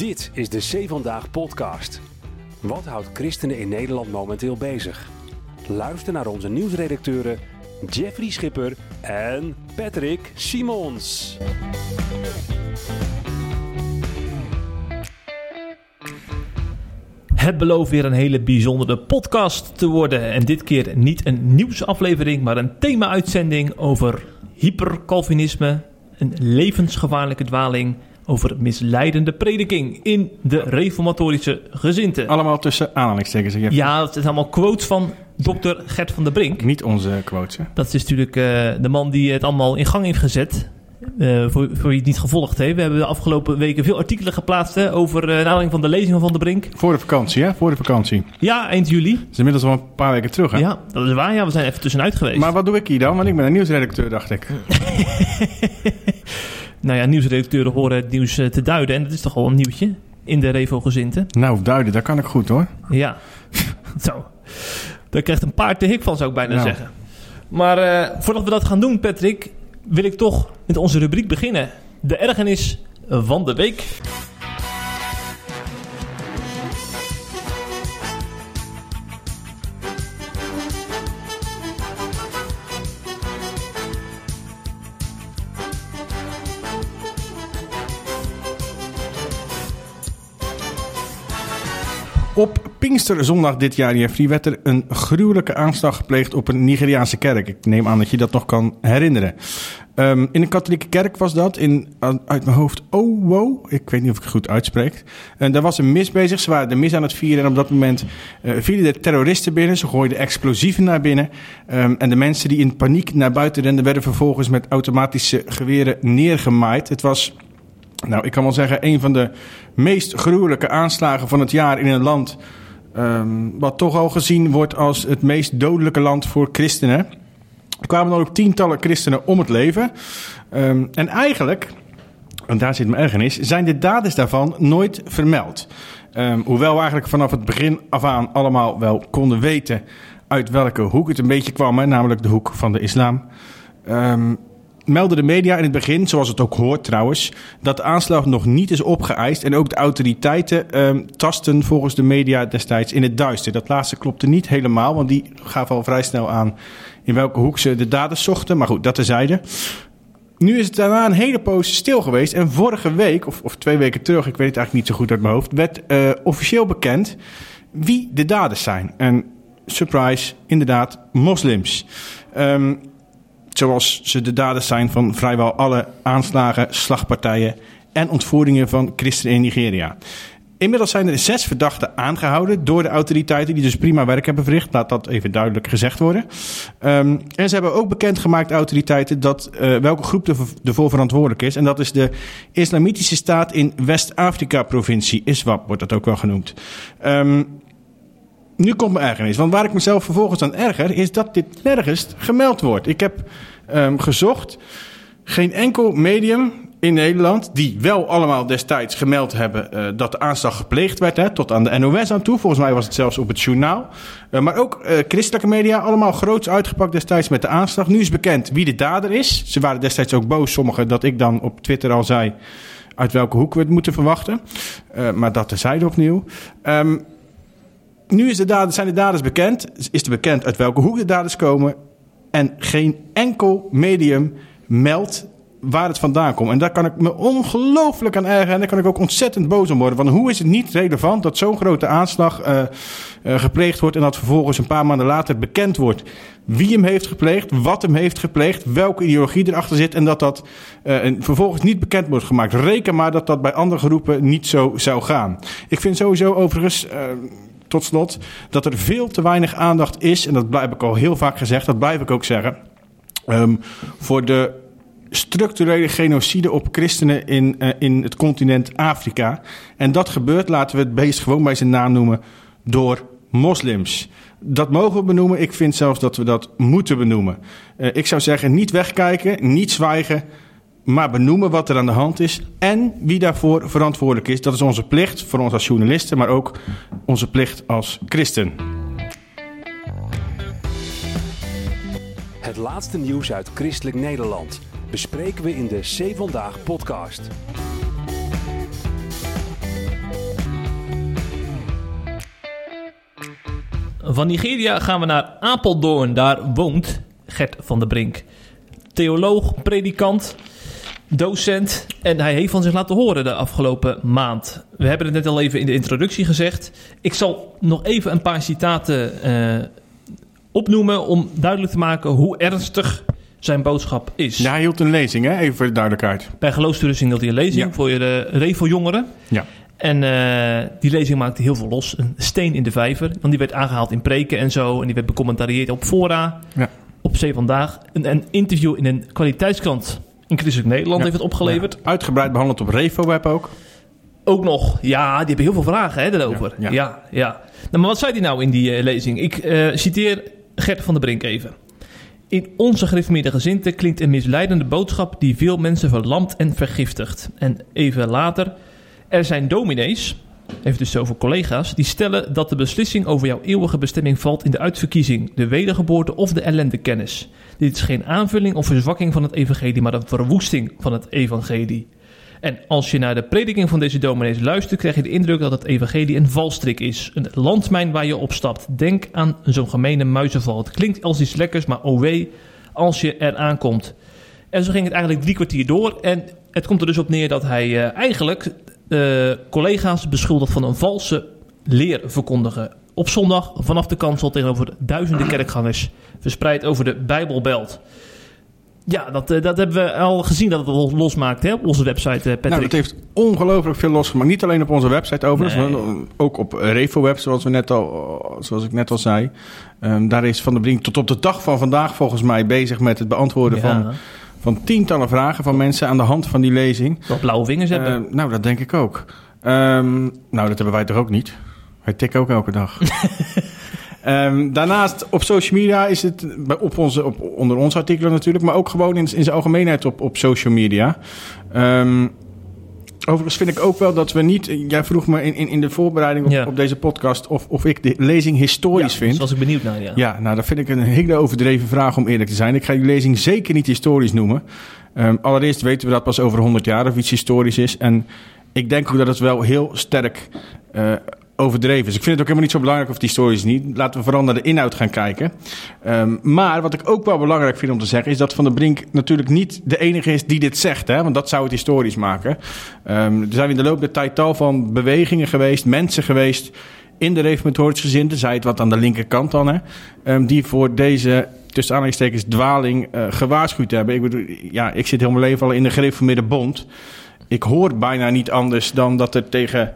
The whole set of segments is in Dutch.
Dit is de C Vandaag podcast. Wat houdt christenen in Nederland momenteel bezig? Luister naar onze nieuwsredacteuren Jeffrey Schipper en Patrick Simons. Het belooft weer een hele bijzondere podcast te worden. En dit keer niet een nieuwsaflevering, maar een thema-uitzending over hypercalvinisme, een levensgevaarlijke dwaling, over misleidende prediking in de reformatorische gezinten. Allemaal tussen aanhalingstekens. je. Ja, het zijn allemaal quotes van dokter Gert van der Brink. Niet onze quotes. hè? Dat is natuurlijk eh, de man die het allemaal in gang heeft gezet. Eh, voor, voor wie het niet gevolgd heeft. We hebben de afgelopen weken veel artikelen geplaatst hè, over de aanleiding van de lezing van der Brink. Voor de vakantie, hè? Voor de vakantie. Dat Ja, eind juli. is inmiddels al een paar weken terug, hè? Ja, dat is waar. Ja, we zijn even tussenuit geweest. Maar wat doe ik hier dan? Want ik ben een nieuwsredacteur, dacht ik. Nou ja, nieuwsredacteuren horen het nieuws eh, te duiden. En dat is toch wel een nieuwtje in de Revo-gezinten. Nou, duiden, dat kan ik goed, hoor. Ja, zo. Daar krijgt een paard de hik van, zou ik bijna Nou. zeggen. Maar eh, voordat we dat gaan doen, Patrick, wil ik toch met onze rubriek beginnen. De ergernis van de week. Pinksterzondag dit jaar, Jeffrey, werd er een gruwelijke aanslag gepleegd op een Nigeriaanse kerk. Ik neem aan dat je dat nog kan herinneren. Ehm, in een katholieke kerk was dat, in, uit mijn hoofd, Owo. Ik weet niet of ik het goed uitspreek. En daar was een mis bezig, ze waren de mis aan het vieren. En op dat moment eh, vielen de terroristen binnen. Ze gooiden explosieven naar binnen. Ehm, en de mensen die in paniek naar buiten renden, werden vervolgens met automatische geweren neergemaaid. Het was nou, ik kan wel zeggen, een van de meest gruwelijke aanslagen van het jaar in een land. Ehm, wat toch al gezien wordt als het meest dodelijke land voor christenen. Er kwamen dan ook tientallen christenen om het leven. Ehm, en eigenlijk, en daar zit mijn ergernis, zijn de daders daarvan nooit vermeld. Ehm, hoewel we eigenlijk vanaf het begin af aan allemaal wel konden weten uit welke hoek het een beetje kwam, namelijk de hoek van de islam. Ehm meldde de media in het begin, zoals het ook hoort trouwens, dat de aanslag nog niet is opgeëist. En ook de autoriteiten ehm, tasten volgens de media destijds in het duister. Dat laatste klopte niet helemaal, want die gaf al vrij snel aan in welke hoek ze de daders zochten. Maar goed, dat terzijde. Nu is het daarna een hele poos stil geweest. En vorige week, of, of twee weken terug, ik weet het eigenlijk niet zo goed uit mijn hoofd, werd eh, officieel bekend wie de daders zijn. En surprise, inderdaad, moslims. Ehm, zoals ze de daders zijn van vrijwel alle aanslagen, slagpartijen en ontvoeringen van christenen in Nigeria. Inmiddels zijn er zes verdachten aangehouden door de autoriteiten, die dus prima werk hebben verricht. Laat dat even duidelijk gezegd worden. Ehm, en ze hebben ook bekendgemaakt, autoriteiten, dat, eh, welke groep er- ervoor verantwoordelijk is. En dat is de Islamitische Staat in West-Afrika-provincie, ISWAP wordt dat ook wel genoemd. Ehm, nu komt mijn ergernis. Want waar ik mezelf vervolgens aan erger, is dat dit nergens gemeld wordt. Ik heb ehm, gezocht. Geen enkel medium in Nederland, die wel allemaal destijds gemeld hebben eh, dat de aanslag gepleegd werd, hè, tot aan de NOS aan toe. Volgens mij was het zelfs op het journaal. Eh, maar ook eh, christelijke media, allemaal groots uitgepakt destijds met de aanslag. Nu is bekend wie de dader is. Ze waren destijds ook boos, sommigen, dat ik dan op Twitter al zei uit welke hoek we het moeten verwachten. Maar dat terzijde opnieuw. Ehm, nu is de zijn de daders bekend. Is er bekend uit welke hoek de daders komen. En geen enkel medium meldt waar het vandaan komt. En daar kan ik me ongelooflijk aan ergeren. En daar kan ik ook ontzettend boos om worden. Van hoe is het niet relevant dat zo'n grote aanslag eh, eh, gepleegd wordt... en dat vervolgens een paar maanden later bekend wordt... wie hem heeft gepleegd, wat hem heeft gepleegd... welke ideologie erachter zit... en dat dat eh, en vervolgens niet bekend wordt gemaakt. Reken maar dat dat bij andere groepen niet zo zou gaan. Ik vind sowieso overigens... tot slot, dat er veel te weinig aandacht is, en dat heb ik al heel vaak gezegd, dat blijf ik ook zeggen, ehm, voor de structurele genocide op christenen in, eh, in het continent Afrika. En dat gebeurt, laten we het beest gewoon bij zijn naam noemen, door moslims. Dat mogen we benoemen. Ik vind zelfs dat we dat moeten benoemen. Eh, ik zou zeggen, niet wegkijken, niet zwijgen, maar benoemen wat er aan de hand is en wie daarvoor verantwoordelijk is. Dat is onze plicht voor ons als journalisten, maar ook onze plicht als christen. Het laatste nieuws uit Christelijk Nederland bespreken we in de C Vandaag podcast. Van Nigeria gaan we naar Apeldoorn. Daar woont Gert van der Brink. Theoloog, predikant, docent. En hij heeft van zich laten horen de afgelopen maand. We hebben het net al even in de introductie gezegd. Ik zal nog even een paar citaten eh, opnoemen om duidelijk te maken hoe ernstig zijn boodschap is. Ja, hij hield een lezing, hè? even voor de duidelijkheid. Bij geloofstoerusting hield hij een lezing Ja. voor de Revo-jongeren. Ja. En eh, die lezing maakte heel veel los. Een steen in de vijver. Want die werd aangehaald in preken en zo. En die werd becommentarieerd op fora. Ja. Op Zee Vandaag. Een, een interview in een kwaliteitskrant in Christelijk Nederland Ja. heeft het opgeleverd. Ja, Uitgebreid behandeld op RevoWeb ook. Ook nog. Ja, die hebben heel veel vragen hè, daarover. Ja, Ja, ja. ja. Nou, maar wat zei hij nou in die eh, lezing? Ik eh, citeer Gert van der Brink even. In onze gereformeerde gezinten klinkt een misleidende boodschap die veel mensen verlamt en vergiftigt. En even later, er zijn dominees, heeft dus over collega's, die stellen dat de beslissing over jouw eeuwige bestemming valt in de uitverkiezing, de wedergeboorte of de ellendekennis. Dit is geen aanvulling of verzwakking van het evangelie, maar een verwoesting van het evangelie. En als je naar de prediking van deze dominees luistert, krijg je de indruk dat het evangelie een valstrik is. Een landmijn waar je opstapt. Denk aan zo'n gemene muizenval. Het klinkt als iets lekkers, maar oh als je eraan komt. En zo ging het eigenlijk drie kwartier door. En het komt er dus op neer dat hij eh, eigenlijk eh, collega's beschuldigt van een valse leer verkondigen. Op zondag vanaf de kansel tegenover duizenden kerkgangers. Verspreid over de Bijbelbelt. Ja, dat, eh, dat hebben we al gezien dat het los- losmaakt hè, op onze website, eh, Patrick. Nou, dat heeft ongelooflijk veel losgemaakt. Niet alleen op onze website overigens, Nee. maar ook op RevoWeb, zoals, we net al, zoals ik net al zei. Ehm, daar is Van der Brink tot op de dag van vandaag volgens mij bezig met het beantwoorden Ja. van, van tientallen vragen van mensen aan de hand van die lezing. Wel blauwe vingers hebben. Ehm, nou, dat denk ik ook. Ehm, nou, dat hebben wij toch ook niet? Wij tikken ook elke dag. Ehm, daarnaast op social media is het op onze, op, onder onze artikelen natuurlijk, maar ook gewoon in, in zijn algemeenheid op, op social media. Ehm, overigens vind ik ook wel dat we niet. Jij vroeg me in, in, in de voorbereiding op, Ja. op deze podcast of, of ik de lezing historisch ja, vind. Daar was ik benieuwd naar, ja. Ja, nou, dat vind ik een hele overdreven vraag om eerlijk te zijn. Ik ga die lezing zeker niet historisch noemen. Ehm, allereerst weten we dat pas over 100 jaar of iets historisch is. En ik denk ook dat het wel heel sterk eh, overdreven is. Ik vind het ook helemaal niet zo belangrijk of het historisch is niet. Laten we vooral naar de inhoud gaan kijken. Ehm, maar wat ik ook wel belangrijk vind om te zeggen... is dat Van der Brink natuurlijk niet de enige is die dit zegt. Hè? Want dat zou het historisch maken. Ehm, er zijn in de loop der tijd tal van bewegingen geweest... mensen geweest in de reformatorische gezinten... zij het wat aan de linkerkant dan... Hè? Ehm, die voor deze tussen aanhalingstekens dwaling eh, gewaarschuwd hebben. Ik bedoel, ja, ik zit heel mijn leven al in de gereformeerde bond. Ik hoor bijna niet anders dan dat er tegen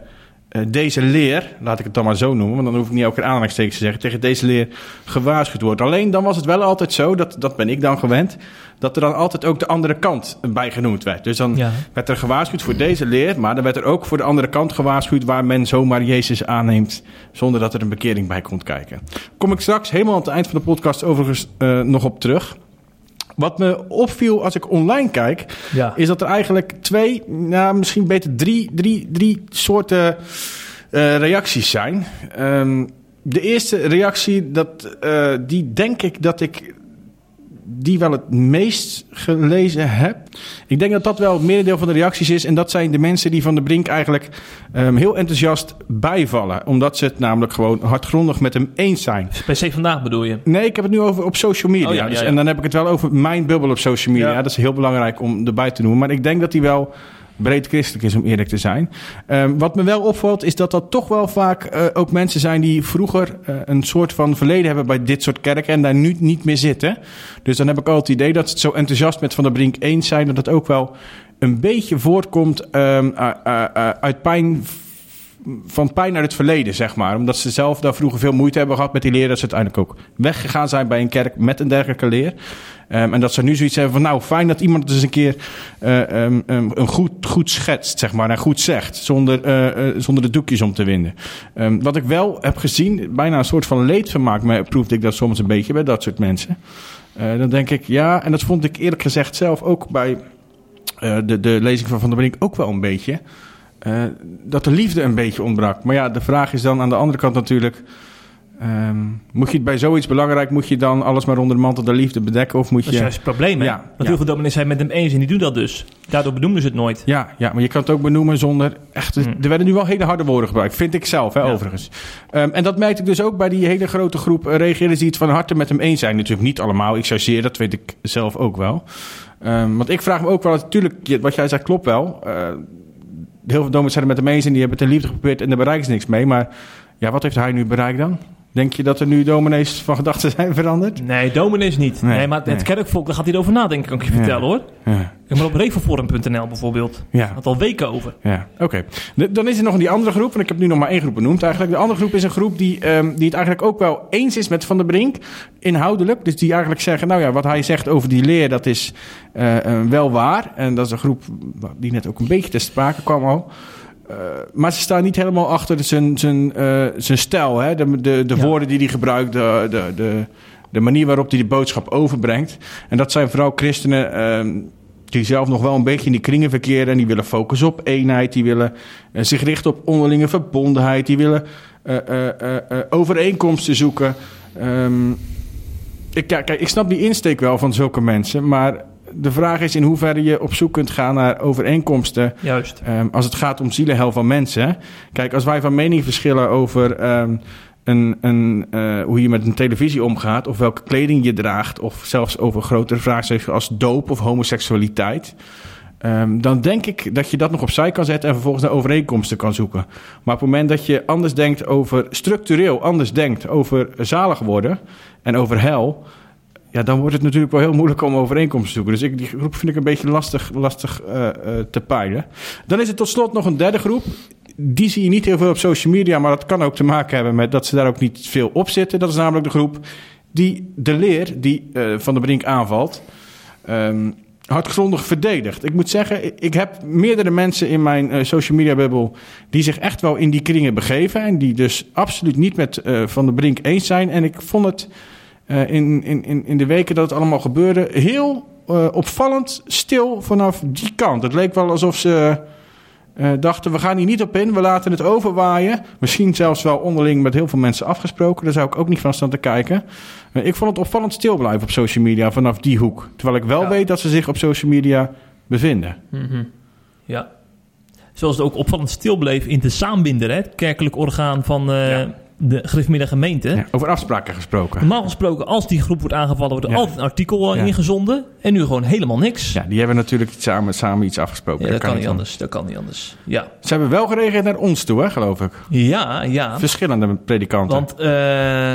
deze leer, laat ik het dan maar zo noemen, want dan hoef ik niet elke keer aanhalingstekens te zeggen, tegen deze leer gewaarschuwd wordt. Alleen dan was het wel altijd zo, dat, dat ben ik dan gewend, dat er dan altijd ook de andere kant bij genoemd werd. Dus dan Ja. werd er gewaarschuwd voor deze leer, maar dan werd er ook voor de andere kant gewaarschuwd waar men zomaar Jezus aanneemt zonder dat er een bekering bij komt kijken. Kom ik straks helemaal aan het eind van de podcast overigens eh, nog op terug. Wat me opviel als ik online kijk, Ja. is dat er eigenlijk twee, nou, misschien beter drie, drie, drie soorten eh, reacties zijn. Ehm, de eerste reactie, dat, eh, die denk ik dat ik die wel het meest gelezen heb. Ik denk dat dat wel het merendeel van de reacties is. En dat zijn de mensen die Van de Brink eigenlijk ehm, heel enthousiast bijvallen. Omdat ze het namelijk gewoon hardgrondig met hem eens zijn. Bij C Vandaag bedoel je? Nee, ik heb het nu over op social media. Oh ja, ja, Dus-. En dan heb ik het wel over mijn bubbel op social media. Ja. Dat is heel belangrijk om erbij te noemen. Maar ik denk dat die wel breed christelijk is, om eerlijk te zijn. Ehm, wat me wel opvalt, is dat dat toch wel vaak eh, ook mensen zijn die vroeger eh, een soort van verleden hebben bij dit soort kerken en daar nu niet meer zitten. Dus dan heb ik al het idee dat ze het zo enthousiast met Van der Brink eens zijn, dat het ook wel een beetje voortkomt ehm, uh, uit pijn van pijn uit het verleden, zeg maar. Omdat ze zelf daar vroeger veel moeite hebben gehad met die leer. Dat ze uiteindelijk ook weggegaan zijn bij een kerk met een dergelijke leer. Ehm, en dat ze nu zoiets hebben van, nou, fijn dat iemand eens een keer eh, ehm, ehm, een goed, goed schetst, zeg maar. En goed zegt, zonder, eh, eh, zonder de doekjes om te winden. Wat ik wel heb gezien, bijna een soort van leedvermaak, maar proefde ik dat soms een beetje bij dat soort mensen. Dan denk ik, ja, en dat vond ik eerlijk gezegd zelf ook bij de, de lezing van Van der Brink ook wel een beetje. Eh, dat de liefde een beetje ontbrak. Maar ja, de vraag is dan aan de andere kant natuurlijk... Ehm, moet je het bij zoiets belangrijk, moet je dan alles maar onder de mantel der liefde bedekken? Of moet Dat is je... juist het probleem, hè? Ja, Want ja. heel veel dominees zijn het met hem eens en die doen dat dus. Daardoor benoemen ze het nooit. Ja, ja, maar je kan het ook benoemen zonder echt. Hmm. Er werden nu wel hele harde woorden gebruikt, vind ik zelf, hè, Ja. overigens. Ehm, en dat merkte ik dus ook bij die hele grote groep uh, reageerders die het van harte met hem eens zijn. Natuurlijk niet allemaal, ik chargeer, dat weet ik zelf ook wel. Ehm, want ik vraag me ook wel, natuurlijk, wat jij zei klopt wel. Eh, heel veel dominees zijn het met hem eens en die hebben het liefde geprobeerd en daar bereiken ze niks mee. Maar ja, wat heeft hij nu bereikt dan? Denk je dat er nu dominees van gedachten zijn veranderd? Nee, dominees niet. Nee, Nee, maar het nee. kerkvolk, daar gaat hij over nadenken, kan ik je Ja. vertellen hoor. Ja, Ik maar op revelforum.nl bijvoorbeeld. ja. Had al weken over. Ja, oké. Dan is er nog die andere groep, en ik heb nu nog maar één groep benoemd eigenlijk. De andere groep is een groep die, ehm, die het eigenlijk ook wel eens is met Van der Brink, inhoudelijk. Dus die eigenlijk zeggen, nou ja, wat hij zegt over die leer, dat is eh, eh, wel waar. En dat is een groep die net ook een beetje ter sprake kwam al. Eh, maar ze staan niet helemaal achter zijn, zijn, eh, zijn stijl, hè? de, de, de Ja. woorden die hij gebruikt, de, de, de, de manier waarop hij de boodschap overbrengt. En dat zijn vooral christenen ehm, die zelf nog wel een beetje in die kringen verkeren. En die willen focussen op eenheid, die willen eh, zich richten op onderlinge verbondenheid, die willen overeenkomsten zoeken. Ehm, ik, kijk, ik snap die insteek wel van zulke mensen, maar de vraag is in hoeverre je op zoek kunt gaan naar overeenkomsten Juist. Ehm, als het gaat om zielenhel van mensen. Kijk, als wij van mening verschillen over ehm, een, een, eh, hoe je met een televisie omgaat, of welke kleding je draagt, of zelfs over grotere vraagstukken als doop of homoseksualiteit. ehm, dan denk ik dat je dat nog opzij kan zetten en vervolgens naar overeenkomsten kan zoeken. Maar op het moment dat je anders denkt over, structureel anders denkt over zalig worden en over hel, ja, dan wordt het natuurlijk wel heel moeilijk om overeenkomsten te zoeken. Dus ik, die groep vind ik een beetje lastig, lastig eh, eh, te peilen. Dan is er tot slot nog een derde groep. Die zie je niet heel veel op social media, maar dat kan ook te maken hebben met dat ze daar ook niet veel op zitten. Dat is namelijk de groep die de leer die eh, Van der Brink aanvalt, ehm hardgrondig verdedigt. Ik moet zeggen, ik- heb meerdere mensen in mijn social media bubbel die zich echt wel in die kringen begeven en die dus absoluut niet met Van der Brink eens zijn. En ik vond het eh, in, in, in, in de weken dat het allemaal gebeurde heel eh, opvallend stil vanaf die kant. Het leek wel alsof ze eh, dachten, we gaan hier niet op in, we laten het overwaaien. Misschien zelfs wel onderling met heel veel mensen afgesproken. Daar zou ik ook niet van staan te kijken. Ik vond het opvallend stil blijven op social media vanaf die hoek. Terwijl ik wel Ja. weet dat ze zich op social media bevinden. Mhm. Ja. Zoals het ook opvallend stil bleef in de Saambinder, hè, het kerkelijk orgaan van eh, Ja. De gereformeerde gemeente. Ja, over afspraken gesproken. Normaal gesproken, als die groep wordt aangevallen, wordt er Ja. altijd een artikel eh, Ja. ingezonden. En nu gewoon helemaal niks. Ja, die hebben natuurlijk samen, samen iets afgesproken. Ja, dat kan niet niet anders. Dat kan niet anders. Ja, Ze hebben wel gereageerd naar ons toe, hè, geloof ik. ja. ja. Verschillende predikanten. Want eh,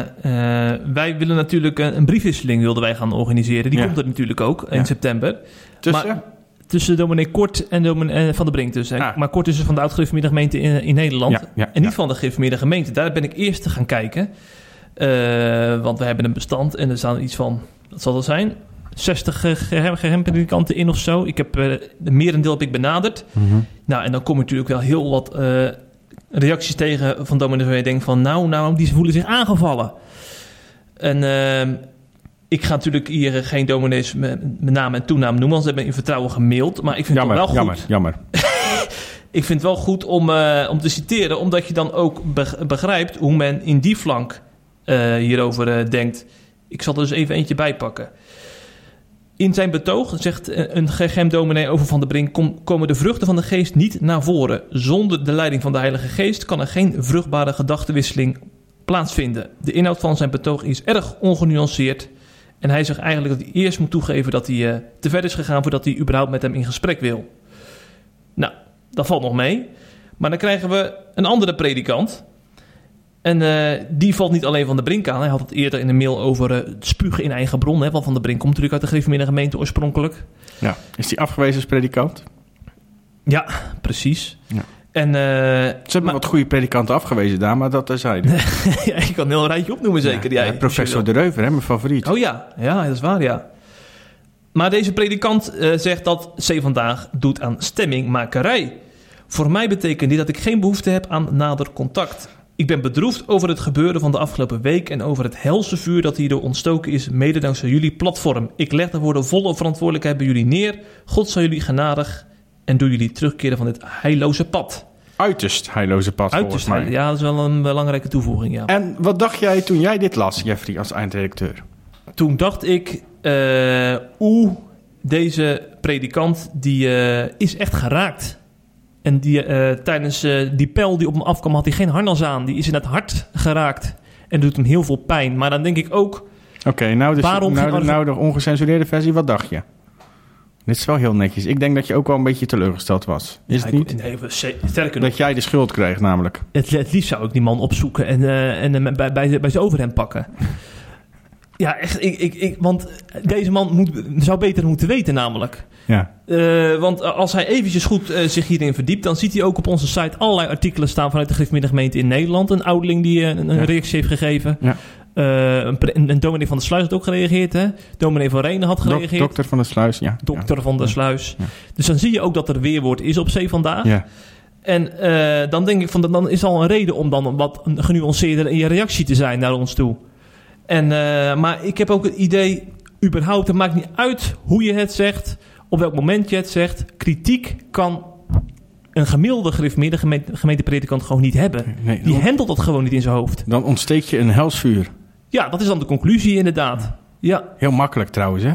eh, wij willen natuurlijk een, een briefwisseling wilden wij gaan organiseren. Die komt er natuurlijk ook in september. Tussen? maar- Tussen dominee Kort en dominee eh, Van der Brink dus. hè. Ah. Maar Kort is dus van de oud-gereformeerde gemeente in, in Nederland. Ja, ja, en niet ja. van de gereformeerde gemeente. Daar ben ik eerst te gaan kijken. Eh, want we hebben een bestand en er staan iets van, wat zal dat zijn? 60 ge- ge- geheimpredikanten in of zo. Ik heb eh, de merendeel heb ik benaderd. Mhm. Nou, en dan kom je natuurlijk wel heel wat eh, reacties tegen van dominee waar je denkt van... nou, nou, die voelen zich aangevallen. En ehm, ik ga natuurlijk hier geen dominees met, met naam en toenaam noemen... want ze hebben in vertrouwen gemaild. Maar ik vind Jammer, het wel goed jammer, jammer. ik vind het wel goed om, eh, om te citeren, omdat je dan ook beg- begrijpt hoe men in die flank eh, hierover eh, denkt. Ik zal er dus even eentje bij pakken. In zijn betoog zegt eh, een GGM-dominee over Van der Brink... kom- komen de vruchten van de geest niet naar voren. Zonder de leiding van de Heilige Geest kan er geen vruchtbare gedachtenwisseling plaatsvinden. De inhoud van zijn betoog is erg ongenuanceerd... en hij zegt eigenlijk dat hij eerst moet toegeven dat hij eh, te ver is gegaan... voordat hij überhaupt met hem in gesprek wil. Nou, dat valt nog mee. Maar dan krijgen we een andere predikant. En eh, die valt niet alleen van de Brink aan. Hij had het eerder in een mail over eh, het spugen in eigen bron. Hè, want Van de Brink komt natuurlijk uit de gereformeerde gemeente oorspronkelijk. Ja. Is die afgewezen als predikant? Ja, precies. Ja. En eh, Ze hebben maar- wat goede predikanten afgewezen daar, maar dat terzijde. ja, ik kan een heel rijtje opnoemen zeker. Ja, professor De Reuver, hè, mijn favoriet. Oh ja, ja, dat is waar, ja. Maar deze predikant eh, zegt dat C vandaag doet aan stemmingmakerij. Voor mij betekent dit dat ik geen behoefte heb aan nader contact. Ik ben bedroefd over het gebeuren van de afgelopen week en over het helse vuur dat hierdoor ontstoken is, mede dankzij jullie platform. Ik leg daarvoor de volle verantwoordelijkheid bij jullie neer. God zal jullie genadig en doe jullie terugkeren van dit heilloze pad. uiterst heilloze pad, Uiterst, volgens mij. ja, dat is wel een belangrijke toevoeging, ja. En wat dacht jij toen jij dit las, Jeffrey, als eindredacteur? Toen dacht ik, eh oeh, deze predikant die eh, is echt geraakt. En die, eh, tijdens die pijl die op hem afkwam, had hij geen harnas aan. Die is in het hart geraakt. En doet hem heel veel pijn. Maar dan denk ik ook, Oké, nou, dus, Waarom nou, nou de ongecensureerde versie, wat dacht je? Dit is wel heel netjes. Ik denk dat je ook wel een beetje teleurgesteld was. Is Ja, het niet? Nee, sterker nog, Dat jij de schuld kreeg, namelijk. het, het liefst zou ik die man opzoeken en, eh, en hem bij, bij, bij zijn overhemd pakken. Ja, echt, ik, ik, ik, want deze man moet, zou beter moeten weten namelijk. Ja. Eh, want als hij eventjes goed eh, zich hierin verdiept, dan ziet hij ook op onze site allerlei artikelen staan vanuit de Griffmiddengemeente in Nederland. Een ouderling die een, een Ja. reactie heeft gegeven. Ja. Eh, een, dominee van de Sluis had ook gereageerd. Hè? Dominee van Renen had Dok- gereageerd. dokter van de Sluis, ja. Dokter van de. Sluis. Ja. Dus dan zie je ook dat er weerwoord is op zee vandaag. Ja. En eh, dan denk ik van, dan is al een reden om dan wat genuanceerder in je reactie te zijn naar ons toe. En, eh, maar ik heb ook het idee, überhaupt, het maakt niet uit hoe je het zegt, op welk moment je het zegt. Kritiek kan een gemiddelde gereformeerde gemeente, gemeentepredikant gewoon niet hebben. Nee, Die handelt dat gewoon niet in zijn hoofd. dan ontsteek je een helsvuur. Ja, dat is dan de conclusie inderdaad. Ja, Heel makkelijk trouwens, hè?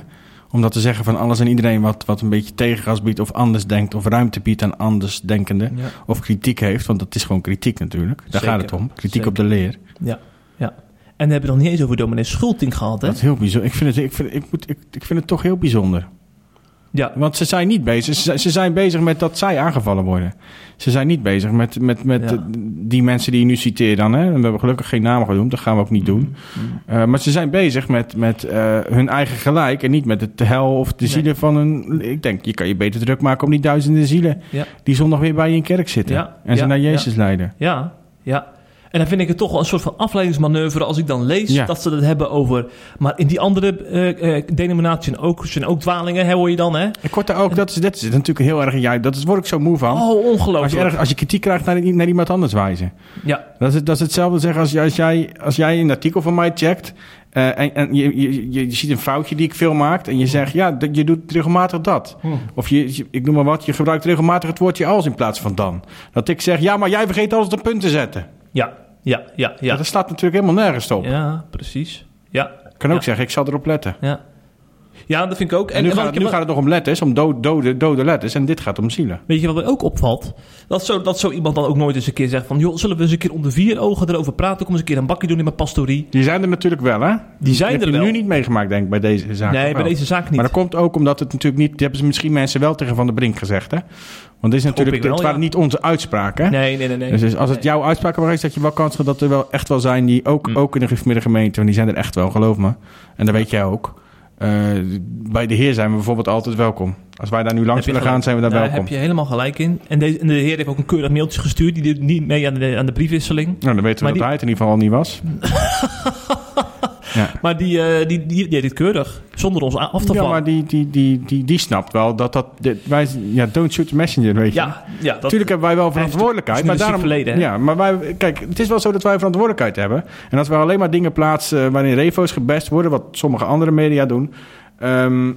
Om dat te zeggen van alles en iedereen wat, wat een beetje tegengas biedt... of anders denkt of ruimte biedt aan anders denkende... ja, of kritiek heeft, want dat is gewoon kritiek natuurlijk. Daar Zeker. gaat het om. Kritiek Zeker. op de leer. ja, ja. En we hebben het nog niet eens over dominee Schulting gehad, hè? Dat is heel bijzonder. Ik vind het, ik vind, ik moet, ik, ik vind het toch heel bijzonder. Ja, Want ze zijn niet bezig. Ze, zijn- ze zijn bezig met dat zij aangevallen worden. Ze zijn niet bezig met, met, met Ja. eh, die mensen die je nu citeert dan. Hè? En we hebben gelukkig geen namen genoemd. Dat gaan we ook niet doen. Mm. Uh, maar ze zijn bezig met, met uh, hun eigen gelijk. En niet met het hel of de Nee. zielen van hun... Ik denk, je kan je beter druk maken om die duizenden zielen... Ja. die zondag weer bij je in kerk zitten. En ze naar Jezus leiden. Ja, ja. En dan vind ik het toch wel een soort van afleidingsmanoeuvre als ik dan lees Ja. dat ze het hebben over. Maar in die andere denominaties zijn ook, zijn ook dwalingen, hè, hoor je dan, hè? En kort ook, dat is, dat is natuurlijk heel erg... Ja, dat is, word ik zo moe van. Oh, als, je ongelooflijk. erg, als je kritiek krijgt naar, naar iemand anders wijzen. Ja, Dat is, dat is hetzelfde zeggen als, als, jij, als jij een artikel van mij checkt... eh, en, en je, je, je, ziet een foutje die ik veel maak... en je zegt, ja, dat- je doet regelmatig dat. Of je, ik noem maar wat, je gebruikt regelmatig het woordje als in plaats van dan. Dat ik zeg, ja, maar jij vergeet alles op punt te zetten. ja, ja, ja, Ja. Dat staat natuurlijk helemaal nergens op. Ja, precies. Ja, Ik kan ook Ja. zeggen, ik zal erop letten. ja. Ja, dat vind ik ook. En, nu, gaat, het- nu heb- gaat het nog om letters, om do- dode, dode letters. En dit gaat om zielen. Weet je wat mij ook opvalt? Dat zo, dat zo iemand dan ook nooit eens een keer zegt van... joh, zullen we eens een keer onder vier ogen erover praten? Kom eens een keer een bakje doen in mijn pastorie. Die zijn er natuurlijk wel, hè? Die zijn heb er wel. nu niet meegemaakt, denk ik, bij deze zaak. nee, bij deze zaak niet. Maar dat komt ook omdat het natuurlijk niet... Die hebben ze misschien mensen wel tegen Van der Brink gezegd, hè? Want dit is natuurlijk, wel, het waren ja. niet onze uitspraken? Nee, nee, nee. nee. Dus, dus als het jouw uitspraken waren, dat je wel kans had dat er wel echt wel zijn die ook, Mm. ook in de gemeente gemeente, want die zijn er echt wel, geloof me. En dat weet jij ook. Eh, bij de Heer zijn we bijvoorbeeld altijd welkom. Als wij daar nu langs willen gaan, zijn we daar Daar welkom. heb je helemaal gelijk in. En, en de heer heeft ook een keurig mailtje gestuurd. Die doet niet mee aan de, aan de briefwisseling. Nou, dan weten we Maar dat die- hij het in ieder geval al niet was. ja. Maar die, eh, die, die, die deed het keurig. Zonder ons af te Ja, vallen. maar die, die, die, die, die snapt wel dat dat... dit- wij, ja, don't shoot the messenger, weet je. ja, ja, dat, Natuurlijk hebben wij wel verantwoordelijkheid. het Maar daarom, verleden, hè? ja, maar wij, kijk, het is wel zo dat wij verantwoordelijkheid hebben. En als we alleen maar dingen plaatsen waarin refo's gebest worden, wat sommige andere media doen, ehm,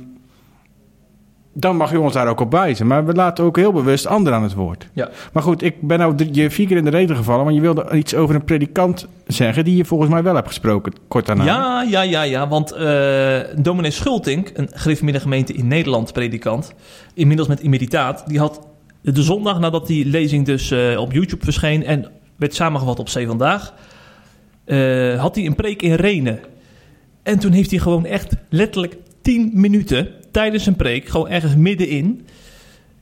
dan mag je ons daar ook op wijzen. Maar we laten ook heel bewust anderen aan het woord. Ja. Maar goed, ik ben nou je vier keer in de reden gevallen, want je wilde iets over een predikant zeggen die je volgens mij wel hebt gesproken kort daarna. Ja, ja, ja, ja. Want eh dominee Schultink, een gereformeerde gemeente in Nederland predikant, inmiddels met emeritaat, die had de zondag nadat die lezing dus eh, op YouTube verscheen en werd samengevat op Zee Vandaag, eh, had hij een preek in Renen. En toen heeft hij gewoon echt letterlijk 10 minuten tijdens een preek, gewoon ergens middenin,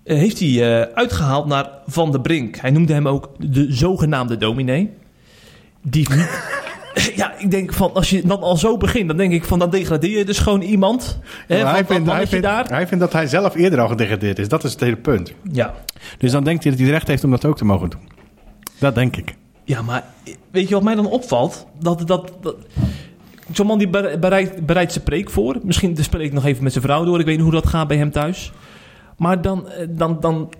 eh, heeft hij eh, uitgehaald naar Van der Brink. Hij noemde hem ook de zogenaamde dominee. Die ja, ik denk van als je dan al zo begint, dan denk ik van dan degradeer je dus gewoon iemand. Hè, van hij, vindt, hij, mannetje vindt, daar. hij vindt dat hij zelf eerder al gedegradeerd is. Dat is het hele punt. Ja. Dus dan denkt hij dat hij recht heeft om dat ook te mogen doen. Dat denk ik. ja, maar weet je wat mij dan opvalt? Dat, dat, dat, Zo'n man die bere- bereidt, bereidt zijn preek voor. Misschien spreek ik nog even met zijn vrouw door. Ik weet niet hoe dat gaat bij hem thuis. Maar dan, eh, dan, dan,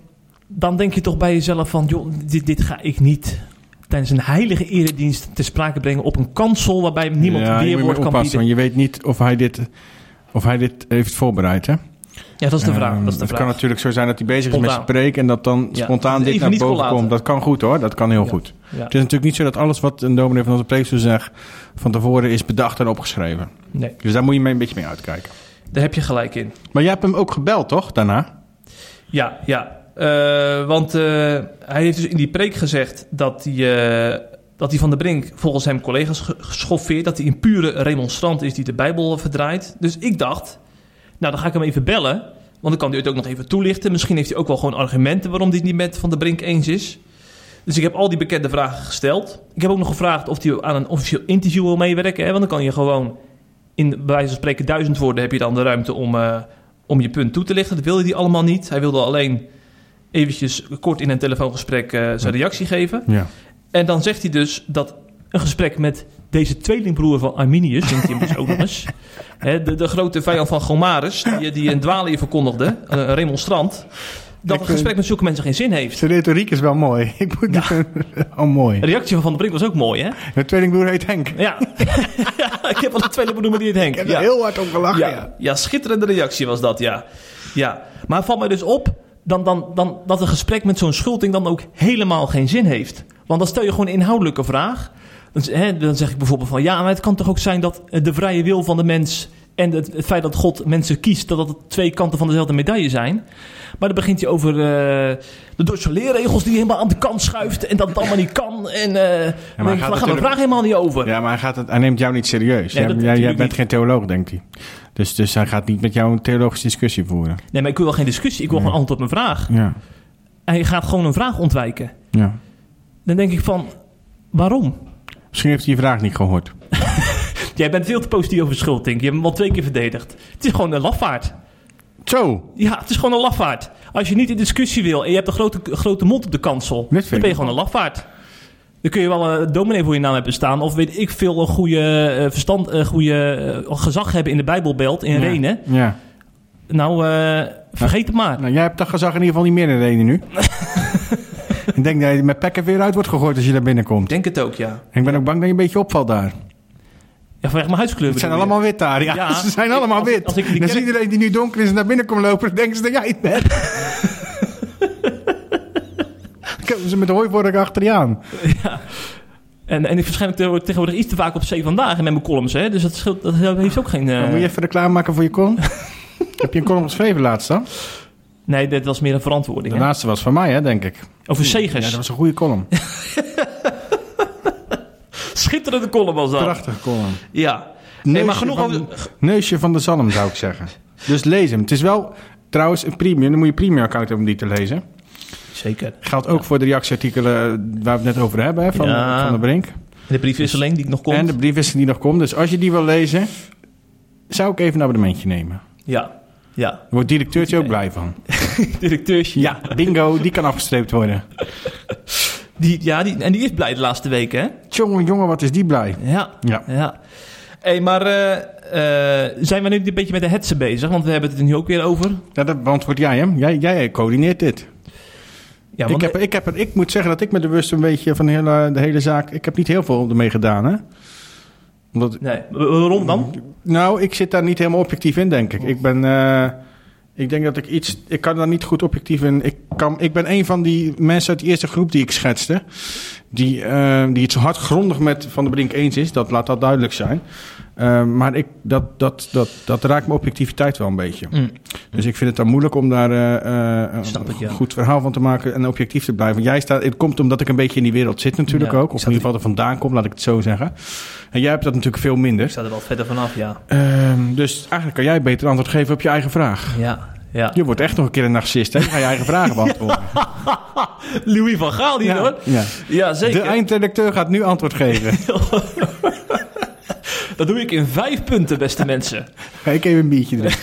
dan denk je toch bij jezelf van... joh, dit, dit ga ik niet tijdens een heilige eredienst te sprake brengen... op een kansel waarbij niemand Ja, weerwoord kan oppassen, bieden. je weet niet of hij dit, of hij dit heeft voorbereid. Hè? Ja, dat is de vraag. Ehm, dat is de het vraag. kan natuurlijk zo zijn dat hij bezig is met zijn preek en dat dan Ja, spontaan dit naar boven komt. Dat kan goed hoor, dat kan heel Ja. goed. Ja. Het is natuurlijk niet zo dat alles wat een dominee van onze preekstoel zegt van tevoren is bedacht en opgeschreven. Nee, Dus daar moet je mee een beetje mee uitkijken. daar heb je gelijk in. Maar jij hebt hem ook gebeld toch, daarna? Ja, ja. Eh, want eh, hij heeft dus in die preek gezegd dat hij, eh, dat hij van de Brink volgens hem collega's ge- geschoffeerd. Dat hij een pure remonstrant is die de Bijbel verdraait. Dus ik dacht, nou dan ga ik hem even bellen. Want dan kan hij het ook nog even toelichten. Misschien heeft hij ook wel gewoon argumenten waarom hij het niet met Van de Brink eens is. Dus ik heb al die bekende vragen gesteld. Ik heb ook nog gevraagd of hij aan een officieel interview wil meewerken. Hè? Want dan kan je gewoon in bij wijze van spreken duizend woorden heb je dan de ruimte om, eh, om je punt toe te lichten. Dat wilde hij allemaal niet. Hij wilde alleen eventjes kort in een telefoongesprek eh, zijn reactie geven. Ja. En dan zegt hij dus dat een gesprek met deze tweelingbroer van Arminius, denkt hij hem dus ook nog eens, de, de grote vijand van Gomarus, die, die een dwaalleer verkondigde, een, remonstrant, dat een eh, gesprek met zulke mensen geen zin heeft. Zijn retoriek is wel mooi. Ik moet Ja. oh, mooi. De reactie van Van der Brink was ook mooi, hè? Mijn tweelingbroer heet Henk. Ja, ja ik heb al een tweelingbroer met die het Henk. Ik heb Ja. er heel hard om gelachen. Ja. Ja, schitterende reactie was dat, ja. ja. Maar valt mij dus op dan, dan, dan, dat een gesprek met zo'n schulting dan ook helemaal geen zin heeft. Want dan stel je gewoon een inhoudelijke vraag. Dan, hè, dan zeg ik bijvoorbeeld van... Ja, maar het kan toch ook zijn dat eh, de vrije wil van de mens... en het, het feit dat God mensen kiest... dat dat twee kanten van dezelfde medaille zijn. Maar dan begint hij over eh, de Duitse leerregels... die helemaal aan de kant schuift... en dat het allemaal niet kan. En eh dan denk ik, gaat daar gaat de vraag helemaal niet over. Ja, maar hij, gaat het, hij neemt jou niet serieus. Nee, jij, dat jij, bent niet. geen theoloog, denkt hij. Dus, dus hij gaat niet met jou een theologische discussie voeren. Nee, maar ik wil wel geen discussie. Ik wil Nee. gewoon antwoord op mijn vraag. Ja, En je gaat gewoon een vraag ontwijken. ja. Dan denk ik van, waarom? Misschien heeft hij je vraag niet gehoord. Jij bent veel te positief over schulting. Je hebt hem al twee keer verdedigd. Het is gewoon een lafaard. Zo, Ja, het is gewoon een lafaard. Als je niet in discussie wil en je hebt een grote, grote mond op de kansel, dan ben je gewoon een lafaard. Dan kun je wel een dominee voor je naam hebben staan, of weet ik veel, een goede eh, verstand, een goede eh, gezag hebben in de Bijbelbelt in ja. Renen. Ja. Nou, eh, vergeet het maar. Nou, jij hebt dat gezag in ieder geval niet meer in Renen nu. ik denk dat je met pekken weer uit wordt gegooid als je daar binnenkomt. Ik denk het ook, ja. En ik ben ook bang dat je een beetje opvalt daar. Ja, vanwege mijn huidskleur. Het zijn allemaal wit daar. Ja, Ja, ze zijn ik- allemaal als- wit. als ik Dus kerk- iedereen die nu donker is en naar binnen komt lopen, denken ze dat jij het bent. Dan komen ze met de hooivork achter je aan. En, en ik verschijn tegenwoordig tegenwoordig iets te vaak op zee vandaag met mijn columns, hè. Dus dat, scheelt, dat heeft ook geen... eh, Dan moet je even reclame maken voor je column. Heb je een column geschreven laatst dan? Nee, dit was meer een verantwoording, De hè. laatste was van mij, hè, denk ik. Over Ja, zegers. dat was een goede column. Schitterende column was dat. Prachtige column. Ja. Nee, Neusje maar genoeg van, over... Neusje van de zalm, zou ik zeggen. Dus lees hem. Het is wel trouwens een premium. Dan moet je een premium account hebben om die te lezen. Zeker. Geldt ook voor de reactieartikelen waar we het net over hebben, hè, van, Ja. van de Brink. De briefwisseling die ik nog komt. En de briefwisseling die nog komt. Dus als je die wil lezen, zou ik even een abonnementje nemen. Ja. Ja. Wordt directeurtje ook blij van. Directeursje. Ja, bingo, die kan afgestreept worden. Die, ja die, en die is blij de laatste weken, hè. Jongen, jongen, wat is die blij. Ja. Ja. Ja. Hé, maar eh, eh, zijn we nu een beetje met de hetsen bezig? Want we hebben het er nu ook weer over. Ja, dat beantwoord jij hem. Jij, jij coördineert dit. Ja, ik, heb, ik, heb, ik moet zeggen dat ik me bewust een beetje van de hele, de hele zaak... Ik heb niet heel veel ermee gedaan, hè. Omdat, Nee, waarom dan? nou, ik zit daar niet helemaal objectief in, denk ik. Ik ben... eh, ik denk dat ik iets... Ik kan daar niet goed objectief in... Ik, kan, ik ben een van die mensen uit die eerste groep die ik schetste... Die, eh, die het zo hard grondig met Van der Brink eens is. Dat laat dat duidelijk zijn. Eh, maar ik, dat, dat, dat, dat raakt mijn objectiviteit wel een beetje. Mm. Dus ik vind het dan moeilijk om daar eh, eh, een ik, ja. goed verhaal van te maken en objectief te blijven. Jij staat, het komt omdat ik een beetje in die wereld zit natuurlijk Ja, ook. ik Of in ieder geval er vandaan kom, laat ik het zo zeggen. En jij hebt dat natuurlijk veel Ik minder. sta er wel verder vanaf, ja. Ehm, dus eigenlijk kan jij beter antwoord geven op je eigen vraag. Ja. Ja. Je wordt echt nog een keer een narcist, hè? Je gaat je eigen vragen beantwoorden. Louis van Gaal hier, hoor. ja. Ja, zeker. De eindredacteur gaat nu antwoord geven. Dat doe ik in vijf punten, beste mensen. Ga ik even een biertje drinken.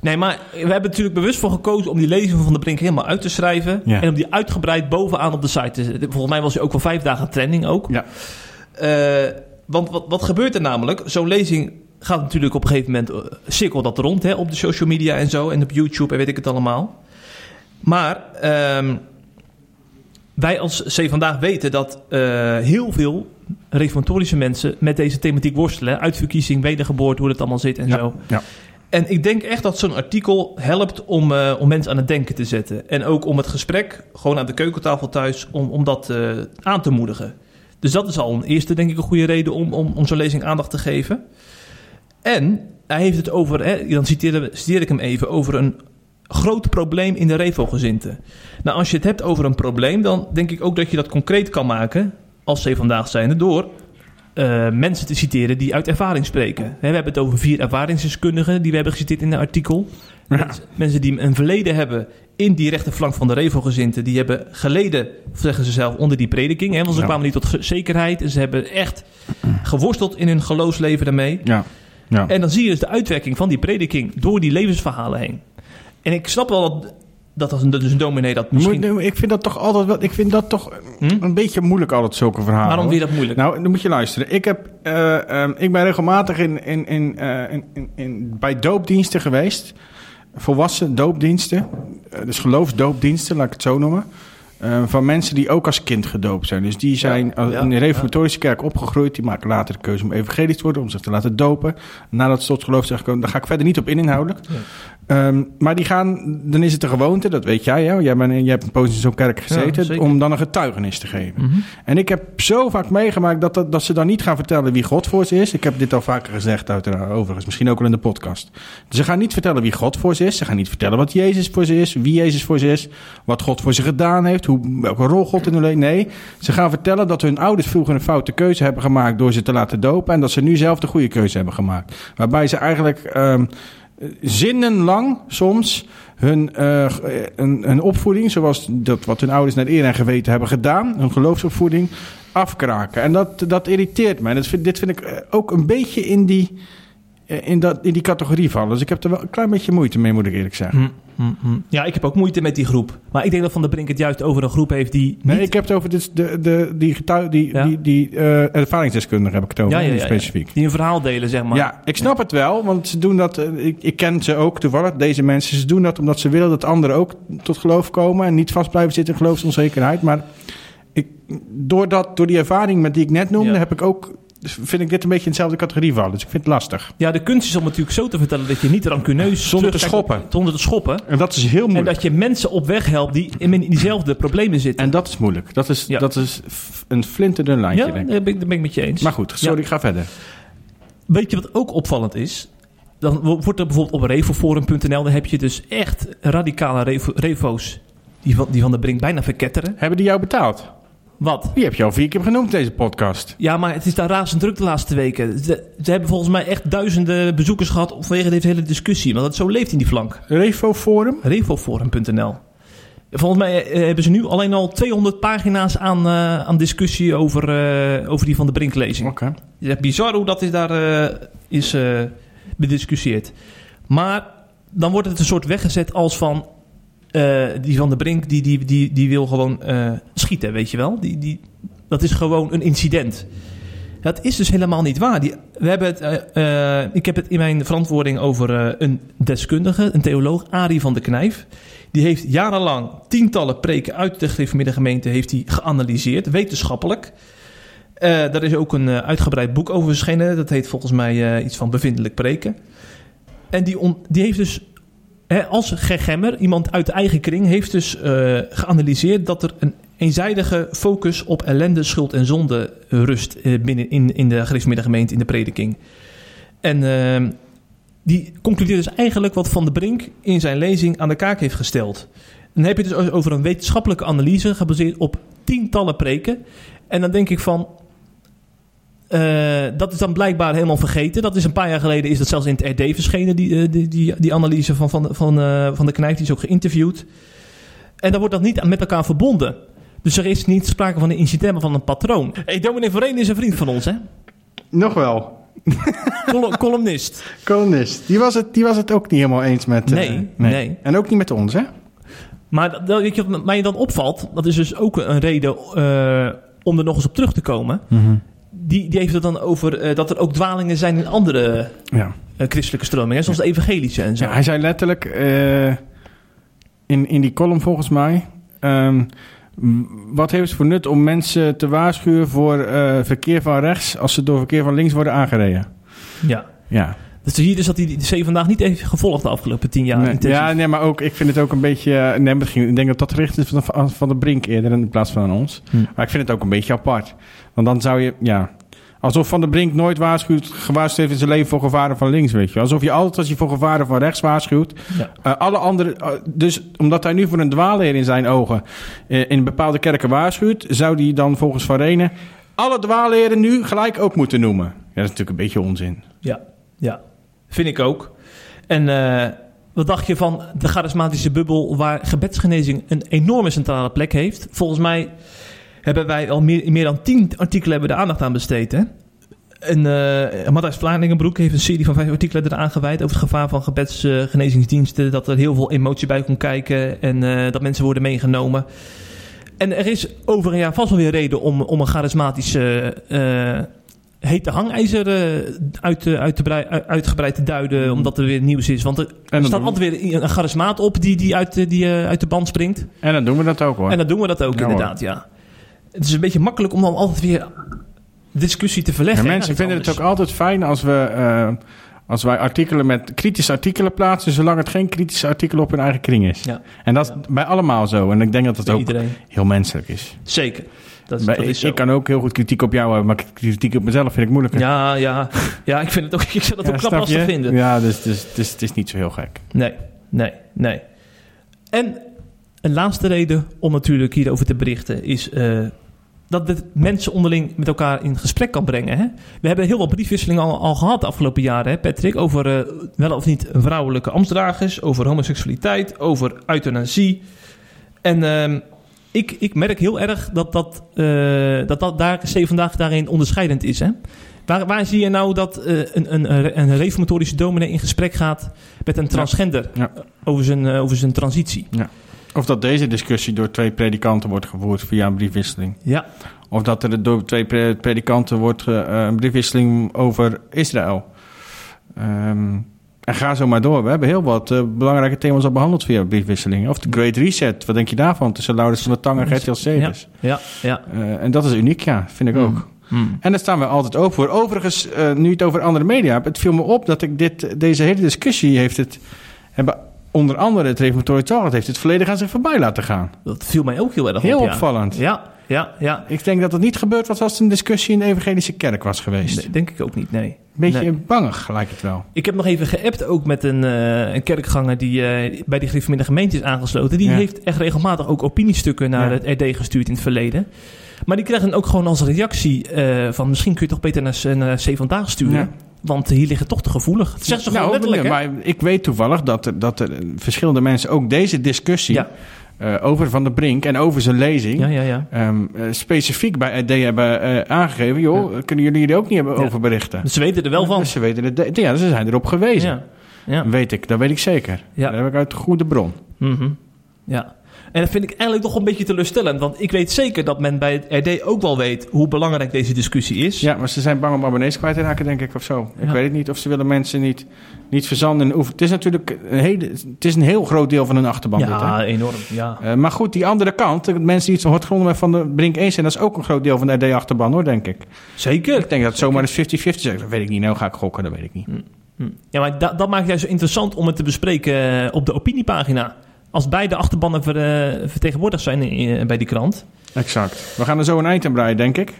Nee, maar we hebben er natuurlijk bewust voor gekozen om die lezing van de Brink helemaal uit te schrijven. Ja. En om die uitgebreid bovenaan op de site te zetten. Volgens mij was hij ook wel vijf dagen trending ook. Ja. Eh, want wat, wat gebeurt er namelijk? Zo'n lezing gaat natuurlijk op een gegeven moment... eh, cirkelt dat rond hè, op de social media en zo. En op YouTube en weet ik het allemaal. Maar ehm, wij als C Vandaag weten dat eh, heel veel reformatorische mensen... met deze thematiek worstelen. Uitverkiezing, wedergeboorte, hoe dat allemaal zit en Ja. zo. Ja. En ik denk echt dat zo'n artikel helpt om, eh, om mensen aan het denken te zetten. En ook om het gesprek, gewoon aan de keukentafel thuis, om, om dat eh, aan te moedigen. Dus dat is al een eerste, denk ik, een goede reden om, om, om zo'n lezing aandacht te geven. En hij heeft het over, hè, dan citeer, citeer ik hem even, over een groot probleem in de Revo-gezinten. Nou, als je het hebt over een probleem, dan denk ik ook dat je dat concreet kan maken, als ze vandaag zijn, door eh, mensen te citeren die uit ervaring spreken. We hebben het over vier ervaringsdeskundigen die we hebben geciteerd in het artikel. Ja. Mensen, die een verleden hebben in die rechterflank van de Revo-gezinten, die hebben geleden, zeggen ze zelf, onder die prediking. Hè, want ze Ja. kwamen niet tot zekerheid en ze hebben echt geworsteld in hun geloofsleven daarmee. Ja. ja. En dan zie je dus de uitwerking van die prediking door die levensverhalen heen. En ik snap wel dat, dat als een, dus een dominee dat misschien... Moet- ik vind dat toch altijd wel. Ik vind dat toch Hm? een beetje moeilijk, altijd zulke verhalen. Waarom vind je dat moeilijk? Nou, dan moet je luisteren. Ik, heb, eh, ehm, ik ben regelmatig in, in, in, eh, in, in, in- bij doopdiensten geweest. Volwassen doopdiensten. Eh, dus geloofsdoopdiensten, laat ik het zo noemen. Van mensen die ook als kind gedoopt zijn. Dus die zijn Ja, ja, in de reformatorische kerk opgegroeid. Die maken later de keuze om evangelisch te worden, om zich te laten dopen. Nadat ze tot geloof zijn gekomen. Daar ga ik verder niet op in inhoudelijk. Ehm, maar die gaan, dan is het de gewoonte, dat weet jij. Hè? Jij, bent, jij hebt een poos in zo'n kerk gezeten. om dan een getuigenis te geven. Mhm. En ik heb zo vaak meegemaakt dat, dat, dat ze dan niet gaan vertellen wie God voor ze is. Ik heb dit al vaker gezegd, uiteraard, overigens. Misschien ook al in de podcast. Ze gaan niet vertellen wie God voor ze is. Ze gaan niet vertellen wat Jezus voor ze is. Wie Jezus voor ze is. Wat God voor ze gedaan heeft. Hoe, welke rol God in hun leven. Nee, ze gaan vertellen dat hun ouders vroeger een foute keuze hebben gemaakt door ze te laten dopen. En dat ze nu zelf de goede keuze hebben gemaakt. Waarbij ze eigenlijk ehm, zinnenlang soms hun, hun opvoeding, zoals dat wat hun ouders naar eer en geweten hebben gedaan, hun geloofsopvoeding, afkraken. En dat, dat irriteert mij. Dat dit vind ik eh, ook een beetje in die, in, dat, in die categorie vallen. Dus ik heb er wel een klein beetje moeite mee, moet ik eerlijk zeggen. Hm, hm, hm. Ja, ik heb ook moeite met die groep. Maar ik denk dat Van der Brink het juist over een groep heeft die Nee, ik heb het over dit, de, de, die, die, Ja. die, die eh, ervaringsdeskundigen heb ik het over, Ja, ja, specifiek. Die een verhaal delen, zeg maar. Ja, ik snap het wel, want ze doen dat. eh, Ik, ik ken ze ook toevallig, deze mensen. Ze doen dat omdat ze willen dat anderen ook tot geloof komen en niet vast blijven zitten in geloofsonzekerheid. Maar ik, door, dat, door die ervaring met die ik net noemde, Ja. heb ik ook. Vind ik dit een beetje in dezelfde categorie vallen. Dus ik vind het lastig. Ja, de kunst is om natuurlijk zo te vertellen dat je niet rancuneus... Zonder te schoppen. Zonder te schoppen. En dat is heel En moeilijk. dat je mensen op weg helpt die in in diezelfde problemen zitten. En dat is moeilijk. Dat is, Ja. dat is een flinterdun lijntje, ja, denk ik. daar ben ben ik met je eens. Maar goed, sorry, Ja. ik ga verder. Weet je wat ook opvallend is? Dan wo- wordt er bijvoorbeeld op revoforum.nl... dan heb je dus echt radicale revo- revo's... Die van, die van de Brink bijna verketteren. Hebben die jou betaald? Wat? Die heb je al vier keer genoemd, deze podcast. Ja, maar het is daar razend druk de laatste weken. Ze, ze hebben volgens mij echt duizenden bezoekers gehad... vanwege deze hele discussie. Want het zo leeft in die flank. Revo Forum? revoforum.nl. Volgens mij eh, hebben ze nu alleen al 200 pagina's aan, eh, aan discussie over, eh, over die van de Brinklezing. Oké. Het is echt bizar hoe dat is daar is bediscussieerd. Maar dan wordt het een soort weggezet als van... eh, die van de Brink, die, die, die, die wil gewoon eh, schieten, weet je wel. Die, die, dat is gewoon een incident. Dat is dus helemaal niet waar. Die, we hebben het, eh, ik heb het in mijn verantwoording over een deskundige, een theoloog, Arie van de Knijf. Die heeft jarenlang tientallen preken uit de gemeente heeft hij geanalyseerd, wetenschappelijk. Daar is ook een uitgebreid boek over verschenen. Dat heet volgens mij iets van bevindelijk preken. En die, on- die heeft dus, als Gemmer, iemand uit de eigen kring, heeft dus eh, geanalyseerd dat er een eenzijdige focus op ellende, schuld en zonde rust eh, binnen in, in de gemeente, in de prediking. En ehm, die concludeert dus eigenlijk wat Van der Brink in zijn lezing aan de kaak heeft gesteld. Dan heb je dus over een wetenschappelijke analyse gebaseerd op tientallen preken. En dan denk ik van, eh, dat is dan blijkbaar helemaal vergeten. Dat is een paar jaar geleden is dat zelfs in het RD verschenen, die, eh, die, die, die analyse van, van, van, eh, van de Knijp. Die is ook geïnterviewd. En dan wordt dat niet met elkaar verbonden. Dus er is niet sprake van een incident, maar van een patroon. Hey, dominee Vereen is een vriend van ons, hè? Nog wel. Col- columnist. Kolonist. Die was, het, die was het ook niet helemaal eens met... Nee, nee. En ook niet met ons, hè? Maar dat- dat, weet je, wat mij dan opvalt, dat is dus ook een reden eh, om er nog eens op terug te komen. Die, die heeft het dan over eh, dat er ook dwalingen zijn in andere Ja. eh, christelijke stromingen, zoals de evangelische en zo. ja. Hij zei letterlijk eh, in, in die column volgens mij... ehm, wat heeft het voor nut om mensen te waarschuwen voor verkeer van rechts... als ze door verkeer van links worden aangereden? Ja. Ja. Dus zie je dus dat hij die C vandaag niet heeft gevolgd de afgelopen tien jaar. Nee, ja, nee, maar ook, ik vind het ook een beetje... Nee, misschien, ik denk dat dat gericht is van, van- van de Brink eerder in plaats van aan ons. Hm. Maar ik vind het ook een beetje apart. Want dan zou je, ja... Alsof Van der Brink nooit waarschuwt, gewaarschuwd heeft in zijn leven voor gevaren van links, weet je. Alsof je altijd als je voor gevaren van rechts waarschuwt. Ja. eh, alle andere, eh, dus omdat hij nu voor een dwaalleer in zijn ogen eh, in bepaalde kerken waarschuwt, zou hij dan volgens Van Renen alle dwaalleren nu gelijk ook moeten noemen. Ja, dat is natuurlijk een beetje onzin. Ja, ja, vind ik ook. En wat dacht je van de charismatische bubbel waar gebedsgenezing een enorme centrale plek heeft? Volgens mij hebben wij al meer, meer dan tien artikelen hebben we de aandacht aan besteed. Hè? En eh Matthijs Vlaardingenbroek heeft een serie van vijf artikelen eraan gewijd over het gevaar van gebedsgenezingsdiensten. dat er heel veel emotie bij komt kijken en eh, dat mensen worden meegenomen. En er is over een jaar vast wel weer reden om, om een charismatische eh, hete hangijzer uit, uit te brei- uit- uitgebreid te duiden, omdat er weer nieuws is. Want er, er staat altijd weer een charismaat op die, die, uit, de- die uit de band springt. en dan doen we dat ook hoor. En dan doen we dat ook Ja, inderdaad, ja. Het is een beetje makkelijk om dan altijd weer discussie te Ja, verleggen. hè, mensen vinden het ook altijd fijn als we eh, als wij artikelen met kritische artikelen plaatsen, zolang het geen kritische artikel op hun eigen kring is. Ja. En dat is Ja. bij allemaal zo. En ik denk dat dat Bij ook iedereen. heel menselijk is. Zeker. Dat, is- dat zo. ik kan ook heel goed kritiek op jou hebben, maar kritiek op mezelf vind ik moeilijker. Ja, ja. ja, ik vind het ook, ik zou dat Ja, ook knap lastig vinden. Ja, dus, dus, dus het is niet zo heel gek. Nee, nee, nee. En een laatste reden om natuurlijk hierover te berichten is eh, dat dit mensen onderling met elkaar in gesprek kan brengen. Hè? We hebben heel wat briefwisselingen al, al gehad de afgelopen jaren, hè, Patrick, over eh, wel of niet vrouwelijke ambtsdragers, over homoseksualiteit, over euthanasie. En ehm, ik, ik merk heel erg dat dat, eh, dat, dat daar C vandaag daarin onderscheidend is. Hè? Waar, waar zie je nou dat eh, een, een, een reformatorische dominee in gesprek gaat met een transgender Ja. Over, zijn, over zijn transitie? Of dat deze discussie door twee predikanten wordt gevoerd via een briefwisseling. Ja, Of dat er door twee pre- predikanten wordt ge- eh, een briefwisseling over Israël. Ehm, en ga zo maar door. We hebben heel wat eh, belangrijke thema's al behandeld via briefwisselingen. Of de Great Reset. Wat denk je daarvan? Tussen Laurens van der Tang en Gert-Jan Segers. ja, ja. Eh, en dat is uniek, ja. Vind ik ook. Hmm. En daar staan we altijd open voor. Overigens, eh, nu het over andere media hebt, het viel me op dat ik dit, deze hele discussie heeft het, hebben onder andere het Reformatory Talent heeft het volledig aan zich voorbij laten gaan. Dat viel mij ook heel erg Heel op. ja. opvallend. Ja, ja, ja. Ik denk dat het niet gebeurd was als het een discussie in de evangelische kerk was geweest. Nee, denk ik ook niet, nee. Beetje Nee. bangig lijkt het wel. Ik heb nog even geappt ook met een, eh, een kerkganger die eh, bij die gereformeerde gemeente is aangesloten. Die Ja. heeft echt regelmatig ook opiniestukken naar Ja. het RD gestuurd in het verleden. Maar die krijgen ook gewoon als reactie eh, van misschien kun je toch beter naar, naar C vandaag sturen. Want hier liggen toch te gevoelig. Dat zeggen ze gewoon Nou, letterlijk, maar ik weet toevallig dat er, dat er verschillende mensen ook deze discussie Ja. eh, over Van der Brink en over zijn lezing Ja, ja, ja. ehm, eh, specifiek bij RD hebben eh, aangegeven. Joh, kunnen jullie er ook niet hebben over berichten? Dus ze weten er wel van. Dus ze weten het, ja, ze zijn erop gewezen. Weet ik, dat weet ik zeker. Dat heb ik uit goede bron. Mhm. ja. En dat vind ik eigenlijk toch een beetje teleurstellend. Want ik weet zeker dat men bij het RD ook wel weet hoe belangrijk deze discussie is. Ja, maar ze zijn bang om abonnees kwijt te raken, denk ik, of zo. Ik Ja. weet het niet of ze willen mensen niet, niet verzanden. oefen- Het is natuurlijk een, hele, het is een heel groot deel van hun achterban. dit? Ja, enorm. Ja. Eh, maar goed, die andere kant, de mensen die het zo hard gronden met Van de Brink eens zijn, dat is ook een groot deel van de RD-achterban, hoor, denk ik. Zeker. Ik denk dat het zomaar eens 50-50 is. Dat weet ik niet. Nou ga ik gokken, dat weet ik niet. Hm. Ja, maar da- dat maakt juist zo interessant om het te bespreken eh, op de opiniepagina. Als beide achterbannen ver, eh, vertegenwoordigd zijn in- eh, bij die krant. Exact. We gaan er zo een eind aan breien, denk ik.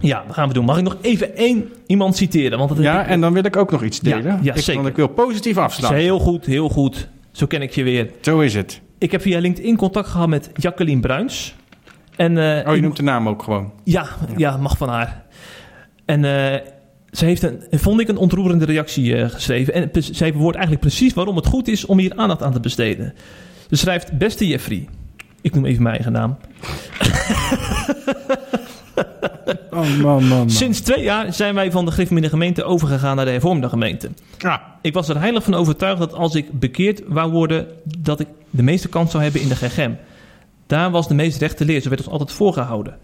Ja, dat gaan we doen. Mag ik nog even één iemand citeren? Want dat Ja, ik- en dan wil ik ook nog iets delen. ja, ik, zeker. Want ik wil positief afsluiten. heel goed, heel goed. Zo ken ik je weer. Zo is het. Ik heb via LinkedIn contact gehad met Jacqueline Bruins. En, eh, Oh, je noemt de naam ook gewoon. Ja, ja, mag van haar. En eh, ze heeft een, vond ik, een ontroerende reactie geschreven. En zij verwoordt eigenlijk precies waarom het goed is om hier aandacht aan te besteden. Ze schrijft, beste Jeffrey. Ik noem even mijn eigen naam. Oh, man, man, man. Sinds twee jaar zijn wij van de gereformeerde gemeente overgegaan naar de hervormde gemeente. Ja. Ik was er heilig van overtuigd dat als ik bekeerd wou worden, dat ik de meeste kans zou hebben in de GGM. Daar was de meest rechte leer, zo werd ons altijd voorgehouden.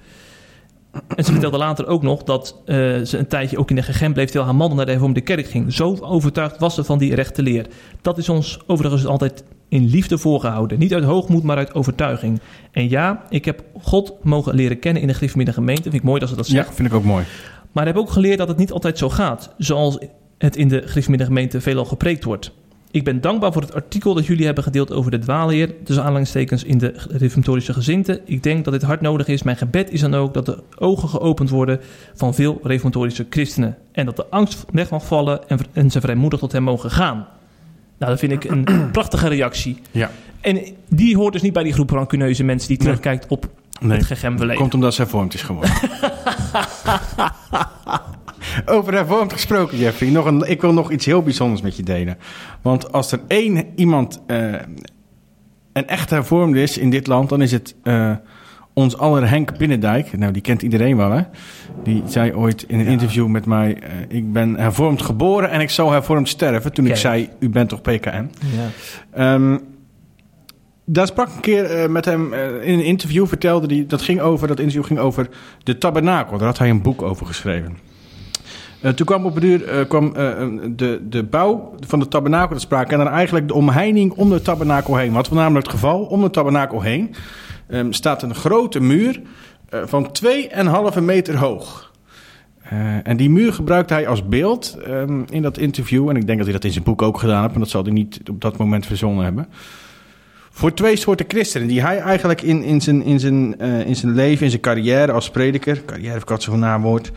En ze vertelde later ook nog dat eh, ze een tijdje ook in de GGM bleef terwijl haar man naar de hervormde kerk ging. Zo overtuigd was ze van die rechte leer. Dat is ons overigens altijd in liefde voorgehouden. Niet uit hoogmoed, maar uit overtuiging. En ja, ik heb God mogen leren kennen in de gereformeerde gemeente. Vind ik mooi dat ze dat zegt. ja, vind ik ook mooi. Maar ik heb ook geleerd dat het niet altijd zo gaat. Zoals het in de Christelijke gemeente veelal gepreekt wordt. Ik ben dankbaar voor het artikel dat jullie hebben gedeeld over de dwaalleer, tussen aanhalingstekens in de reformatorische gezinten. Ik denk dat dit hard nodig is. Mijn gebed is dan ook dat de ogen geopend worden van veel reformatorische christenen. En dat de angst weg mag vallen en, en ze vrijmoedig tot hem mogen gaan. Nou, dat vind ik een prachtige reactie. Ja. En die hoort dus niet bij die groep rancuneuze mensen die terugkijkt op Nee. het. Komt omdat ze hervormd is geworden. Over hervormd gesproken, Jeffrey. Nog een, ik wil nog iets heel bijzonders met je delen. Want als er één iemand eh, een echt hervormde is in dit land, dan is het eh, ons aller Henk Binnendijk. Nou, die kent iedereen wel, hè? Die zei ooit in een interview met mij: eh, Ik ben hervormd geboren en ik zal hervormd sterven. Toen ik zei: U bent toch PKN? Ja. Ehm, daar sprak een keer eh, met hem eh, in een interview. Vertelde hij dat ging over dat interview ging over de tabernakel. Daar had hij een boek over geschreven. Toen kwam op een duur eh, kwam, de, de bouw van de tabernakel te sprake. En dan eigenlijk de omheining om de tabernakel heen. Wat was namelijk het geval? Om de tabernakel heen ehm, staat een grote muur eh, van 2,5 meter hoog. Eh, en die muur gebruikte hij als beeld ehm, in dat interview. En ik denk dat hij dat in zijn boek ook gedaan heeft. Maar dat zal hij niet op dat moment verzonnen hebben. Voor twee soorten christenen die hij eigenlijk in, in, zijn, in, zijn, eh, in zijn leven, in zijn carrière als prediker... carrière ik altijd zo'n naamwoord...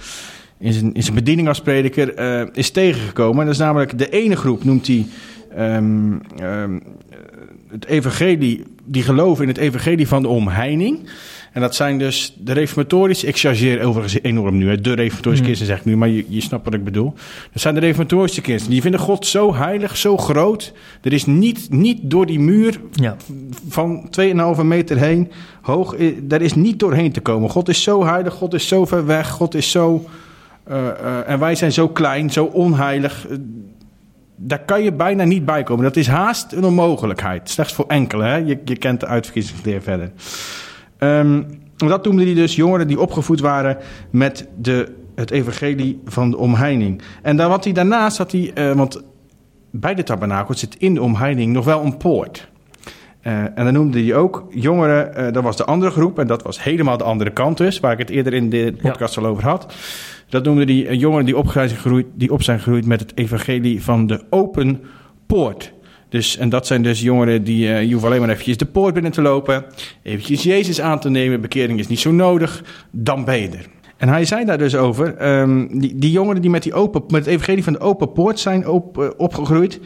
In zijn, in zijn bediening als prediker is tegengekomen. En dat is namelijk de ene groep, noemt hij ehm, het evangelie, die geloven in het evangelie van de omheining. En dat zijn dus de reformatorische, ik chargeer overigens enorm nu, hè, de reformatorische christen zeg ik nu, maar je, je snapt wat ik bedoel. Dat zijn de reformatorische christen, die vinden God zo heilig, zo groot. Er is niet, niet door die muur Ja. van 2,5 meter heen hoog, eh, daar is niet doorheen te komen. God is zo heilig, God is zo ver weg, God is zo... eh, eh, en wij zijn zo klein, zo onheilig. Daar kan je bijna niet bij komen. Dat is haast een onmogelijkheid. Slechts voor enkele. Hè? Je, je kent de uitverkiezingsleer verder. Ehm, dat noemde hij dus jongeren die opgevoed waren met de, het evangelie van de omheining. En dan wat hij daarnaast had hij, eh, want bij de tabernakel zit in de omheining nog wel een poort. Eh, en dan noemde hij ook jongeren, eh, dat was de andere groep, en dat was helemaal de andere kant dus, waar ik het eerder in de podcast al over had. Dat noemde hij eh, jongeren die op, zijn gegroeid, die op zijn gegroeid met het evangelie van de open poort. Dus, en dat zijn dus jongeren die, eh, je hoeft alleen maar eventjes de poort binnen te lopen, eventjes Jezus aan te nemen, bekering is niet zo nodig, dan ben je er. En hij zei daar dus over, ehm, die, die jongeren die met, die open, met het evangelie van de open poort zijn op, eh, opgegroeid,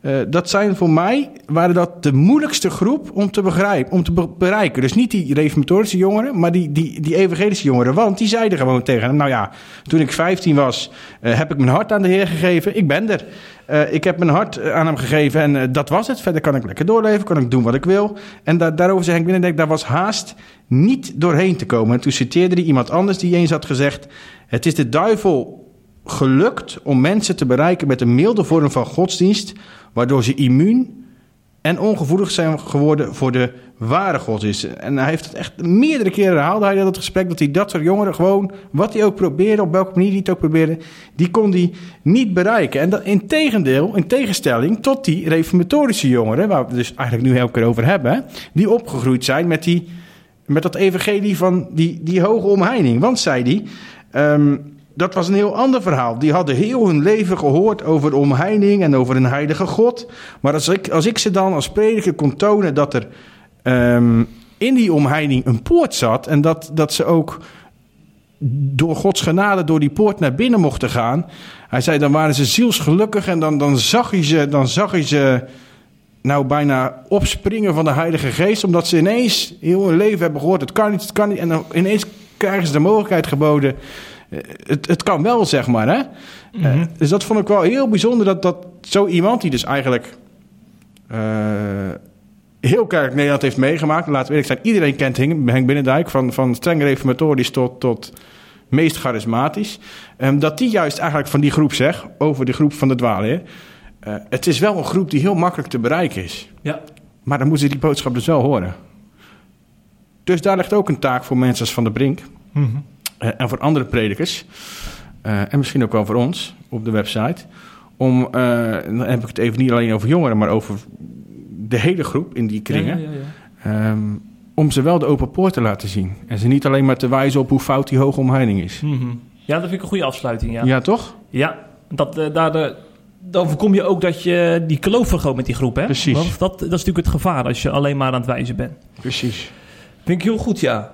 eh, dat zijn voor mij, waren dat de moeilijkste groep om te begrijpen, om te be- bereiken. Dus niet die reformatorische jongeren, maar die, die, die evangelische jongeren. Want die zeiden gewoon tegen hem, nou ja, toen ik 15 was, eh, heb ik mijn hart aan de Heer gegeven. Ik ben er. Eh, ik heb mijn hart aan hem gegeven en dat was het. Verder kan ik lekker doorleven, kan ik doen wat ik wil. En da- daarover zei Henk Binnendijk, daar was haast niet doorheen te komen. En toen citeerde hij iemand anders die eens had gezegd... het is de duivel gelukt om mensen te bereiken met een milde vorm van godsdienst... waardoor ze immuun en ongevoelig zijn geworden voor de ware godsdienst. En hij heeft het echt meerdere keren herhaalde hij dat gesprek... dat hij dat soort jongeren gewoon, wat hij ook probeerde... op welke manier hij het ook probeerde... die kon hij niet bereiken. En dat, in tegendeel, in tegenstelling tot die reformatorische jongeren... waar we het dus eigenlijk nu heel keer over hebben... die opgegroeid zijn met, die, met dat evangelie van die, die hoge omheining. Want, zei hij... ehm, dat was een heel ander verhaal. Die hadden heel hun leven gehoord over omheining en over een heilige God. Maar als ik, als ik ze dan als prediker kon tonen dat er ehm, in die omheining een poort zat... en dat, dat ze ook door Gods genade door die poort naar binnen mochten gaan... hij zei, dan waren ze zielsgelukkig en dan, dan, zag, hij ze, dan zag ze nou bijna opspringen van de Heilige Geest... omdat ze ineens heel hun leven hebben gehoord, het kan niet, het kan niet... en dan ineens krijgen ze de mogelijkheid geboden... Het, het kan wel, zeg maar. Hè? Eh, dus dat vond ik wel heel bijzonder dat, dat zo iemand die dus eigenlijk eh, heel kerk Nederland heeft meegemaakt. Laten we eerlijk zijn, iedereen kent Henk Binnendijk van, van streng reformatorisch tot, tot meest charismatisch. Ehm, dat die juist eigenlijk van die groep zegt, over de groep van de dwaalleer. eh, het is wel een groep die heel makkelijk te bereiken is. Ja. Maar dan moeten ze die boodschap dus wel horen. Dus daar ligt ook een taak voor mensen als Van der Brink. Eh, en voor andere predikers, eh, en misschien ook wel voor ons op de website, om, eh, dan heb ik het even niet alleen over jongeren, maar over de hele groep in die kringen, Ja, ja, ja. ehm, om ze wel de open poort te laten zien. En ze niet alleen maar te wijzen op hoe fout die hoge omheining is. Mhm. Ja, dat vind ik een goede afsluiting, ja. Ja, toch? Ja, Dat, eh, daar, eh, dan voorkom je ook dat je die kloof vergroot met die groep, hè? Precies. Want dat, dat is natuurlijk het gevaar als je alleen maar aan het wijzen bent. Precies. Vind ik heel goed, ja.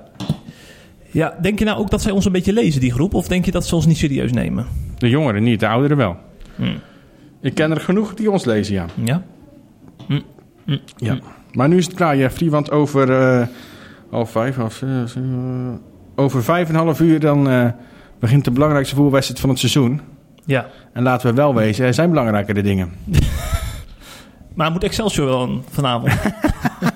Ja, denk je nou ook dat zij ons een beetje lezen, die groep? Of denk je dat ze ons niet serieus nemen? De jongeren niet, de ouderen wel. Hmm. Ik ken er genoeg die ons lezen, ja. Ja? ja. Maar nu is het klaar, Jeffrey, want over eh half vijf, half zes, eh, over vijf en een half uur dan eh, begint de belangrijkste voetbalwedstrijd van het seizoen. Ja. En laten we wel wezen, er zijn belangrijkere dingen. Maar moet Excelsior wel vanavond?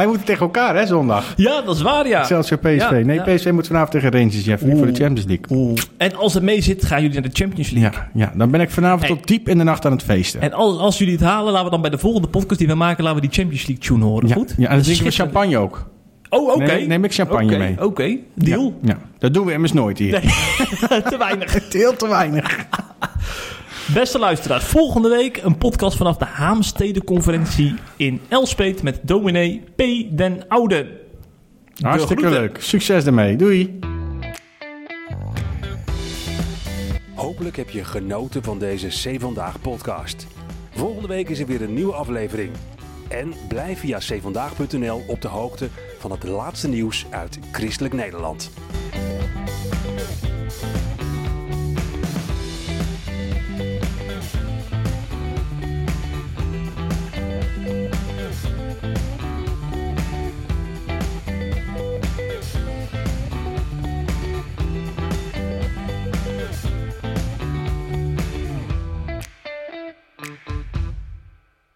Wij moeten tegen elkaar, hè, zondag. ja, dat is waar, ja. Excelsior PSV. Ja, nee, ja. PSV moet vanavond tegen Rangers, Jeffrey, voor de. Champions League. Oeh. En als het mee zit, gaan jullie naar de Champions League. Ja, ja, dan ben ik vanavond Hey. tot diep in de nacht aan het feesten. En als, als jullie het halen, laten we dan bij de volgende podcast die we maken, laten we die Champions League tune horen. ja, Goed? ja, en dan drinken we champagne ook. Oh, oké. Neem- neem ik champagne mee. Oké, deal. Ja, ja, dat doen we immers nooit hier. Te weinig. Heel te weinig. Beste luisteraars, volgende week een podcast vanaf de Haamstede-conferentie in Elspet met dominee P. den Oude. Hartstikke groeten. leuk. Succes ermee. Doei. Hopelijk heb je genoten van deze C Vandaag podcast. Volgende week is er weer een nieuwe aflevering. En blijf via cvandaag.nl op de hoogte van het laatste nieuws uit Christelijk Nederland.